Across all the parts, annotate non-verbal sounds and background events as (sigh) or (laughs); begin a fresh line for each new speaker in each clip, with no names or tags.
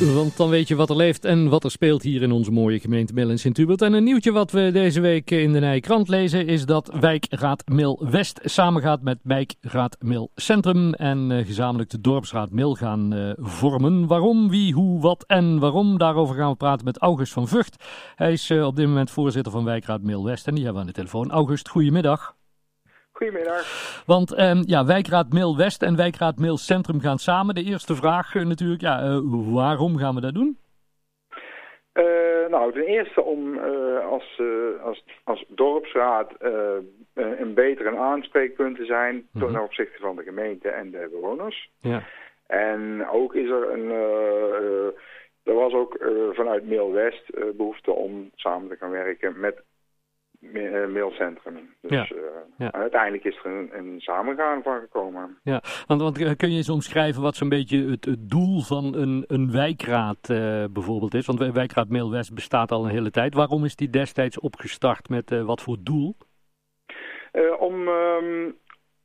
Want dan weet je wat er leeft en wat er speelt hier in onze mooie gemeente Mil en Sint-Hubert. En een nieuwtje wat we deze week in de Nije Krant lezen is dat Wijkraad Mil West samengaat met Wijkraad Mil Centrum. En uh, gezamenlijk de Dorpsraad Mil gaan uh, vormen. Waarom, wie, hoe, wat en waarom, daarover gaan we praten met August van Vught. Hij is uh, op dit moment voorzitter van Wijkraad Mil West en die hebben we aan de telefoon. August, goedemiddag.
Goedemiddag.
Want um, ja, Wijkraad Mail West en Wijkraad Mail Centrum gaan samen. De eerste vraag uh, natuurlijk, ja, uh, waarom gaan we dat doen?
Uh, nou, ten eerste om als, als, als dorpsraad een beter een aanspreekpunt te zijn mm -hmm. ten opzichte van de gemeente en de bewoners.
Ja.
En ook is er een... er was ook vanuit Mail West behoefte om samen te gaan werken met mailcentrum. Dus
ja.
Uh,
ja.
uiteindelijk is er een, een samengaan van gekomen.
Ja, want, want kun je eens omschrijven wat zo'n beetje het, het, doel van een, een wijkraad uh, bijvoorbeeld is? Want wijkraad Mail West bestaat al een hele tijd. Waarom is die destijds opgestart met uh, wat voor doel?
om, um,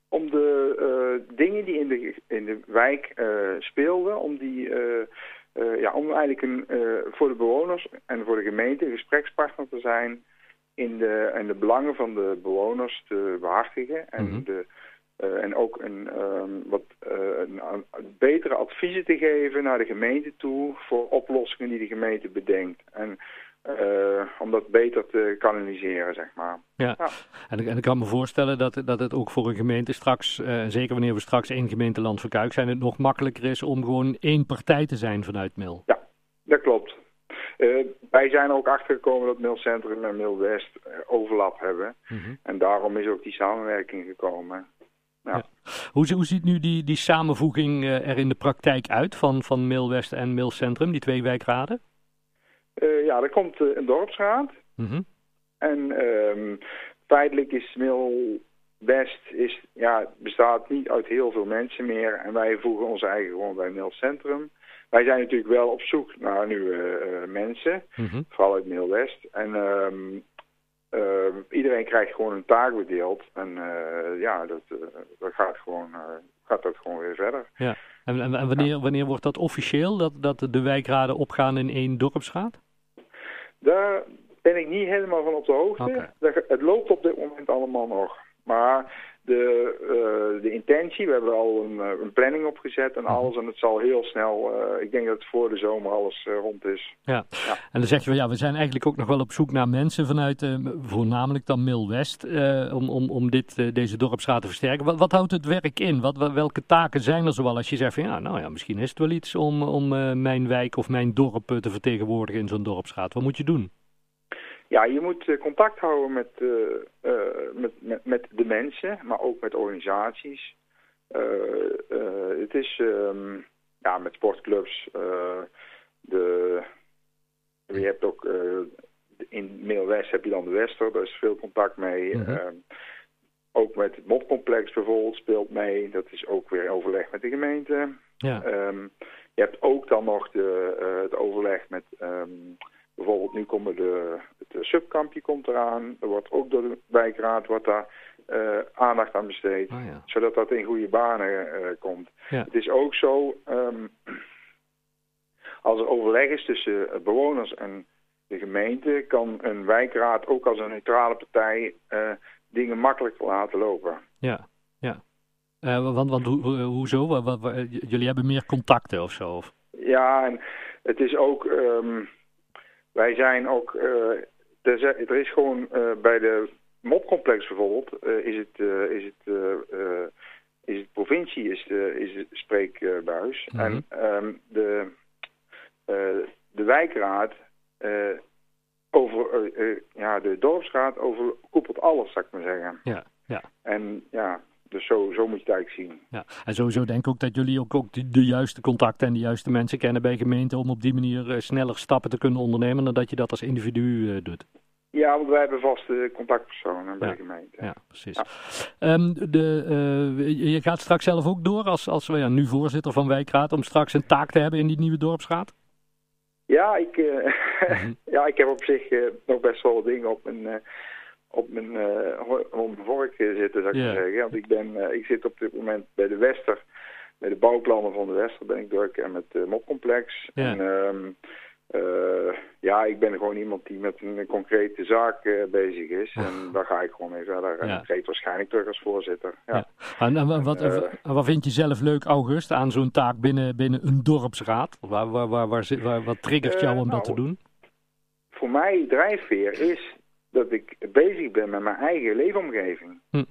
om de dingen die in de, in de wijk speelden, om die... ja, om eigenlijk een, voor de bewoners en voor de gemeente een gesprekspartner te zijn in de, in de belangen van de bewoners te behartigen. En,
mm -hmm.
de, uh, en ook een, um, wat uh, een, een betere adviezen te geven naar de gemeente toe voor oplossingen die de gemeente bedenkt. En uh, om dat beter te kanaliseren, zeg maar.
Ja, ja. En, en ik kan me voorstellen dat, dat het ook voor een gemeente straks, zeker wanneer we straks één gemeenteland verkuik zijn, het nog makkelijker is om gewoon één partij te zijn vanuit Mil.
Ja, dat klopt. Uh, wij zijn ook achtergekomen dat Mailcentrum en Mail West uh, overlap hebben.
Mm -hmm.
En daarom is ook die samenwerking gekomen. Ja.
Ja. Hoe, hoe, ziet nu die, die samenvoeging uh, er in de praktijk uit van, van Mail West en Mailcentrum, die twee wijkraden?
ja, er komt een dorpsraad.
Mm -hmm.
En um, feitelijk is Mail West is, ja, bestaat niet uit heel veel mensen meer. En wij voegen ons eigen gewoon bij Mailcentrum. Wij zijn natuurlijk wel op zoek naar nieuwe uh, mensen,
mm -hmm.
vooral uit Mail West. En um, uh, iedereen krijgt gewoon een taak bedeeld. En uh, ja, dat, dat gaat, gewoon, gaat dat gewoon weer verder.
Ja. En, en, en wanneer, wanneer wordt dat officieel, dat, dat de wijkraden opgaan in één dorpsraad?
Daar ben ik niet helemaal van op de hoogte.
Okay.
Het loopt op dit moment allemaal nog. Maar de, uh, de intentie, we hebben al een, een planning opgezet en alles. En het zal heel snel, uh, ik denk dat het voor de zomer alles uh, rond is.
Ja. ja. en dan zeg je, ja, we zijn eigenlijk ook nog wel op zoek naar mensen vanuit, voornamelijk dan Mil West, om, om, om dit, deze dorpsraad te versterken. Wat, wat houdt het werk in? Wat, welke taken zijn er zoal als je zegt van, ja, nou ja, misschien is het wel iets om, om mijn wijk of mijn dorp te vertegenwoordigen in zo'n dorpsraad. Wat moet je doen?
Ja, je moet uh, contact houden met, uh, uh, met, met, met, de mensen, maar ook met organisaties. het is um, ja, met sportclubs. de, je hebt ook in Mail West heb je dan de Wester, daar is veel contact mee.
Mhm.
-hmm. ook met het mobcomplex bijvoorbeeld speelt mee. Dat is ook weer overleg met de gemeente.
Ja.
Um, je hebt ook dan nog de, het overleg met... Um, Bijvoorbeeld nu komen de, het subkampje komt eraan. Er wordt ook door de wijkraad wordt daar uh, aandacht aan besteed.
Oh ja.
Zodat dat in goede banen uh, komt.
Ja.
Het is ook zo, um, als er overleg is tussen bewoners en de gemeente... kan een wijkraad ook als een neutrale partij uh, dingen makkelijk laten lopen.
Ja, ja. want, want ho, ho, hoezo? Wat, wat, wat, jullie hebben meer contacten of zo? Of?
Ja, en het is ook... Um, wij zijn ook, uh, er, is gewoon uh, bij de mobcomplex bijvoorbeeld, uh, is het, is het, is het provincie is de, is de spreekbuis.
Mm -hmm.
En um, de, de wijkraad over, ja, de dorpsraad overkoepelt alles, zou ik maar zeggen.
Ja, ja.
En ja, dus zo, zo moet je het eigenlijk zien.
Ja, en sowieso denk ik ook dat jullie ook, ook de, de, juiste contacten en de juiste mensen kennen bij gemeenten om op die manier uh, sneller stappen te kunnen ondernemen dan dat je dat als individu uh, doet.
Ja, want wij hebben vaste contactpersonen bij
ja,
de gemeente.
Ja, precies. Ja. Um, de, uh, je gaat straks zelf ook door als, als ja, nu voorzitter van wijkraad om straks een taak te hebben in die nieuwe dorpsraad?
Ja, ik, mm (laughs) ja, ik heb op zich nog best wel dingen op mijn, op mijn, op mijn vork zitten, zou ik yeah. zeggen. Want ik, ben, ik zit op dit moment bij de Wester, bij de bouwplannen van de Wester ben ik druk en met het mopcomplex. En ehm, uh, ja, ik ben gewoon iemand die met een concrete zaak uh, bezig is. En daar ga ik gewoon mee verder. En ik treed waarschijnlijk terug als voorzitter. Ja. ja.
En, wat, uh, wat vind je zelf leuk, August, aan zo'n taak binnen, binnen een dorpsraad? Waar, waar, waar, waar, wat triggert jou om nou, dat te doen?
Voor mij drijfveer is dat ik bezig ben met mijn eigen leefomgeving. Hm.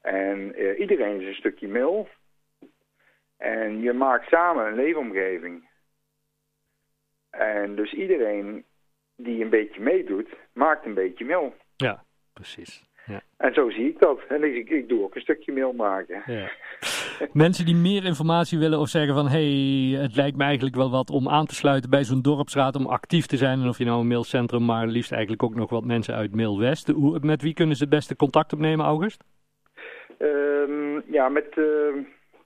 En iedereen is een stukje mil. En je maakt samen een leefomgeving. En dus iedereen die een beetje meedoet, maakt een beetje mail.
Ja, precies. Ja.
En zo zie ik dat. En ik, ik doe ook een stukje mail maken. Ja. (laughs)
Mensen die meer informatie willen of zeggen van... hé, hey, het lijkt me eigenlijk wel wat om aan te sluiten bij zo'n dorpsraad... om actief te zijn. En of je nou een mailcentrum, maar liefst eigenlijk ook nog wat mensen uit Mail West. Hoe, met wie kunnen ze het beste contact opnemen, August?
Um, ja, met... Uh,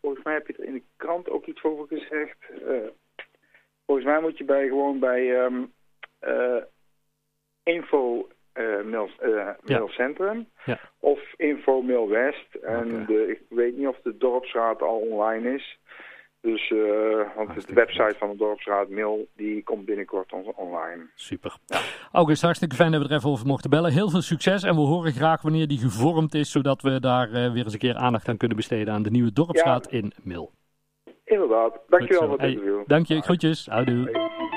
volgens mij heb je er in de krant ook iets over gezegd... Uh, Volgens mij moet je bij gewoon bij um, uh, info uh, mail, uh, mailcentrum ja. of info mail west. En de, ik weet niet of de dorpsraad al online is. Dus, uh, want de website van de dorpsraad mail, die komt binnenkort on online.
Super. Ja. August, hartstikke fijn dat we er even over mochten bellen. Heel veel succes en we horen graag wanneer die gevormd is, zodat we daar weer eens een keer aandacht aan kunnen besteden aan de nieuwe dorpsraad ja. in Mil.
Inderdaad. Dankjewel voor het interview.
Dank je. Groetjes. Houdoe.